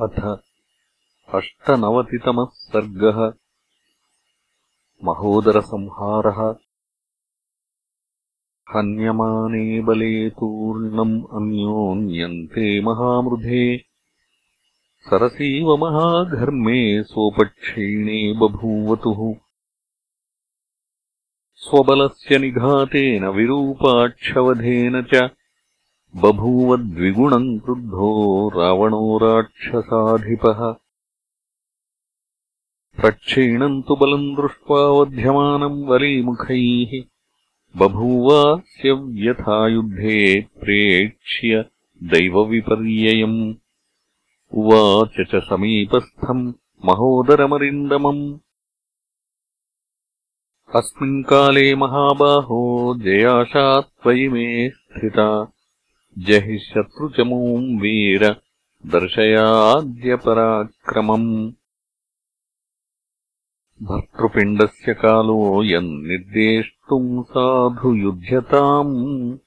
अथ अष्टनवतितमः सर्गः महोदरसंहारः। हन्यमाने बले तूर्णम् अन्योन्यन्ते महामृधे। सरसीव महाघर्मे सोपक्षीणे बभूवतुः। स्वबलस्य निघातेन विरूपाक्षवधेन च बभूवद्विगुणम् क्रुद्धो रावणो राक्षसाधिपः। प्रक्षीणम् तु बलम् दृष्ट्वा वध्यमानम् वलीमुखैः। बभूवास्य व्यथायुद्धे प्रेक्ष्य दैवविपर्ययम्। उवाच च समीपस्थम् महोदरमरिन्दमम्। अस्मिन्काले महाबाहो जयाशा त्वयि मे स्थिता जहि शत्रुचमूम् वीर दर्शयाद्यपराक्रमम्। भर्तृपिण्डस्य कालोऽयम् निर्देष्टुम् साधु युध्यताम्।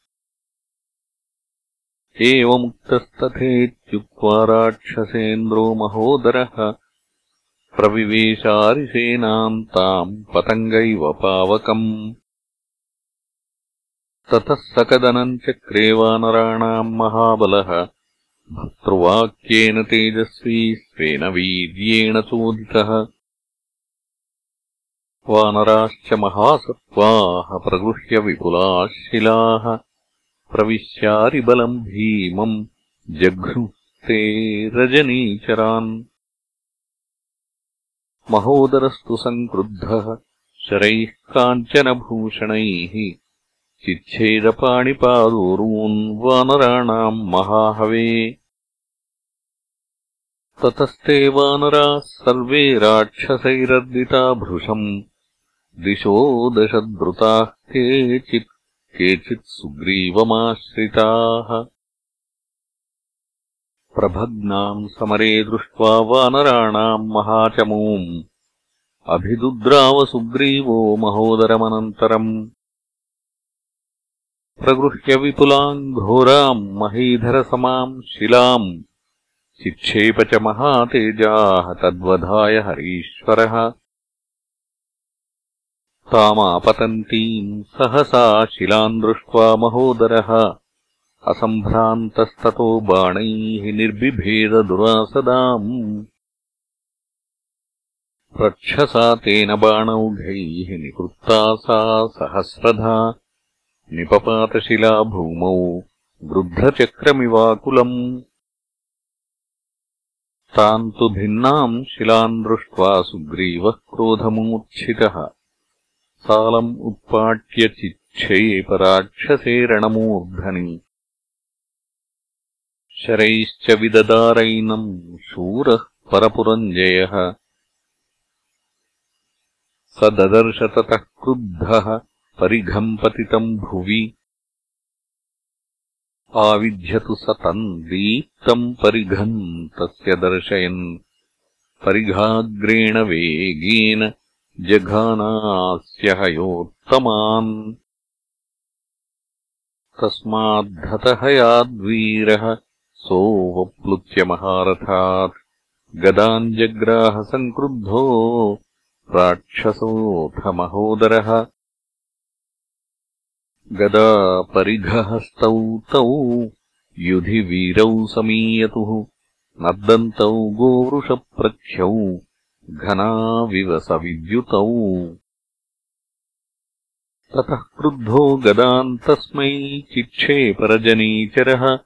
एवमुक्तस्तथेत्युक्त्वा राक्षसेन्द्रो महोदरः प्रविवेशारिसेनाम् ताम् पतङ्गैव पावकम् ततः सकदनम् चक्रे वानराणाम् महाबलः। भर्तृवाक्येन तेजस्वी स्वेन वीर्येण चोदितः। वानराश्च महासत्त्वाः प्रगृह्य विपुलाः शिलाः प्रविश्यारिबलम् भीमम् जघ्नुस्ते रजनीचरान्। महोदरस्तु सङ्क्रुद्धः शरैः काञ्चनभूषणैः चिच्छेदपाणिपादोरून् वानराणाम् महाहवे। ततस्ते वानराः सर्वे राक्षसैरर्दिता भृशम्। दिशो दशद्रुताः केचित् केचित् सुग्रीवमाश्रिताः। प्रभग्नाम् समरे दृष्ट्वा वानराणाम् महाचमूम्। अभिदुद्रावसुग्रीवो महोदरमनन्तरम् प्रगृह्य विपुलाम् घोराम् महीधरसमाम् शिलाम् चिक्षेप च महातेजाः तद्वधाय हरीश्वरः। तामापतन्तीम् सहसा शिलाम् दृष्ट्वा महोदरः। असम्भ्रान्तस्ततो बाणैः निर्बिभेददुरासदाम्। रक्षसा तेन बाणौघैः निकृत्ता सा सहस्रधा निपपातशिला भूमौ वृद्धचक्रमिवाकुलम्। ताम् तु भिन्नाम् शिलाम् दृष्ट्वा सुग्रीवः क्रोधमूर्च्छितः। सालम् उत्पाट्य चिच्छेपराक्षसे रणमूर्धनि। शरैश्च विददारैनम् शूरः परपुरञ्जयः। स ददर्श ततः क्रुद्धः परिघम् पतितम् भुवि। आविध्यतु स तम् दीप्तम् परिघम् तस्य दर्शयन्। परिघाग्रेण वेगेन जघानास्य हयोत्तमान्। तस्माद्धतः याद्वीरः सोऽवप्लुत्य महारथात्। गदाम् जग्राहसङ्क्रुद्धो राक्षसोऽथ महोदरः गदा परिघहस्तौ तौ युधि वीरौ समीयतुः नर्दन्तौ गोवृषप्रख्यौ घनाविवसविद्युतौ। ततः क्रुद्धो गदाम् तस्मै चिक्षेपरजनीचरः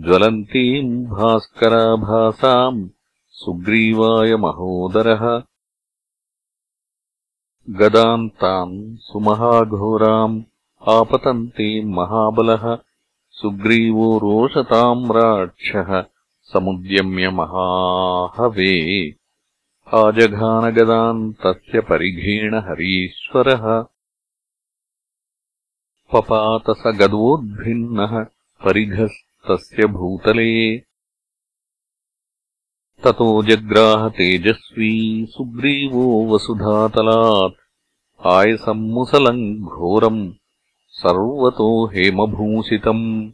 ज्वलन्तीम् भास्कराभासाम् सुग्रीवाय महोदरः। गदाम् ताम् सुमहाघोराम् आपतन्ते महाबलः सुग्रीवो रोषताम् राक्षः समुद्यम्य महाहवे। आजघानगदाम् तस्य परिघेण हरीश्वरः। पपात स गदोद्भिन्नः परिघस्तस्य भूतले। ततो जग्राह तेजस्वी सुग्रीवो वसुधातलात्। आयसम्मुसलम् घोरम् सर्वतो हेमभूषितम्।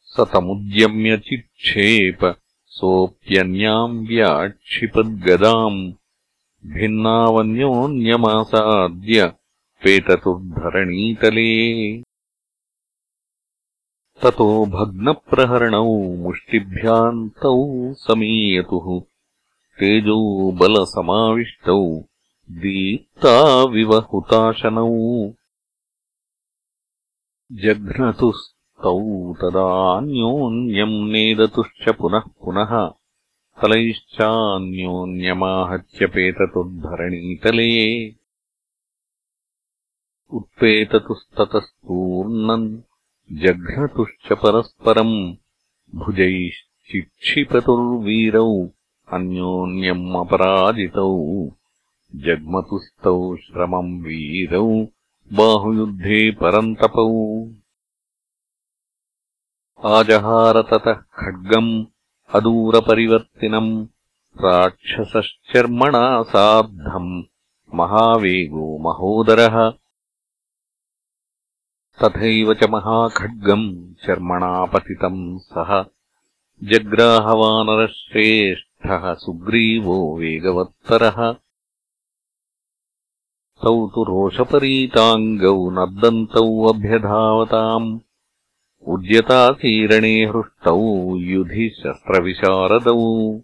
स तमुद्यम्य चिक्षेप सोऽप्यन्याम् व्याक्षिपद्गदाम्। भिन्नावन्योन्यमासाद्य पेततुर्धरणीतले। ततो भग्नप्रहरणौ मुष्टिभ्याम् तौ समीयतुः। तेजौ बलसमाविष्टौ दीप्ताविवहुताशनौ जघ्नतुस्तौ तदान्योन्यम् नेदतुश्च पुनः। पुनः तलैश्चान्योन्यमाहत्यपेततुर्धरणीतले उत्पेततुस्ततस्तूर्णम् जघ्नतुश्च परस्परम् भुजैश्चिक्षिपतुर्वीरौ अन्योन्यम् अपराजितौ। जग्मतुस्तौ श्रमम् वीरौ बाहुयुद्धे परन्तपौ। आजहारततः खड्गम् अदूरपरिवर्तिनम्। राक्षसश्चर्मणा सार्धम् महावेगो महोदरः। तथैव च महाखड्गम् चर्मणापतितम् सः। जग्राहवानरश्रेष्ठः सुग्रीवो वेगवत्तरः तौ तु रोषपरीताङ्गौ नर्दन्तौ अभ्यधावताम्। उद्यतासीरणे हृष्टौ युधि शस्त्रविशारदौ।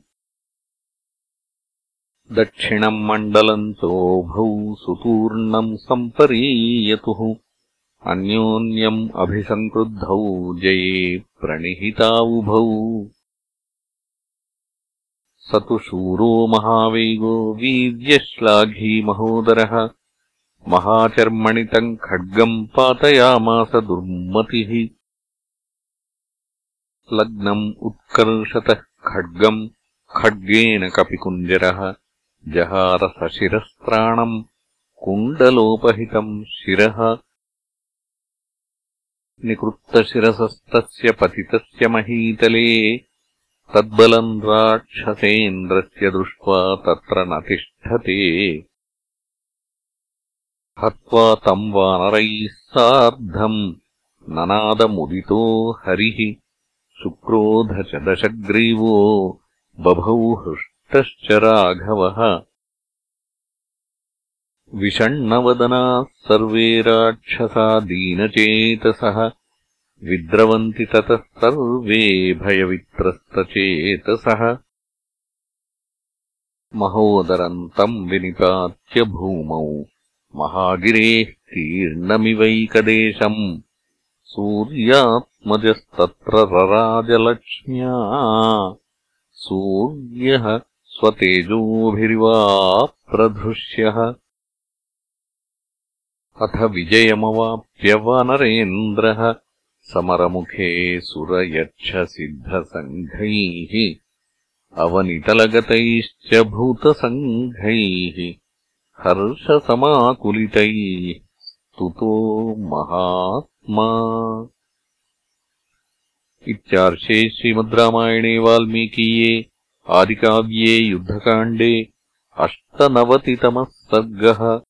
दक्षिणम् मण्डलम् चोभौ सुतूर्णम् सम्परीयतुः। अन्योन्यम् अभिसङ्क्रुद्धौ जये प्रणिहितावुभौ। स तु शूरो महावेगो वीर्यश्लाघी महोदरः महाचर्मणि तम् खड्गम् पातयामास दुर्मतिः। लग्नम् उत्कर्षतः खड्गम् खड्गेन कपिकुञ्जरः जहारसशिरस्त्राणम् कुण्डलोपहितम् शिरः। निकृत्तशिरसस्तस्य पतितस्य महीतले तद्बलम् राक्षसेन्द्रस्य दृष्ट्वा तत्र न तिष्ठते हत्वा तम् वानरैः सार्धम् ननादमुदितो हरिः। शुक्रोध च दशग्रीवो बभौ हृष्टश्च राघवः। विषण्णवदनाः सर्वे राक्षसा दीनचेतसः। विद्रवन्ति ततः सर्वे भयवित्रस्तचेतसः। महोदरम् तम् विनिपात्य भूमौ महागिरेः कीर्णमिवैकदेशम्। सूर्यात्मजस्तत्र रराजलक्ष्म्या। सूर्यः स्वतेजोभिरिवाप्रधृष्यः। अथ विजयमवाप्य वानरेन्द्रः समरमुखे सुरयक्षसिद्धसङ्घैः अवनितलगतैश्च भूतसङ्घैः हर्षसमाकुलितैः स्तुतो महात्मा। इत्यार्षे श्रीमद् रामायणे वाल्मीकीये आदिकाव्ये युद्धकाण्डे अष्टनवतितमः सर्गः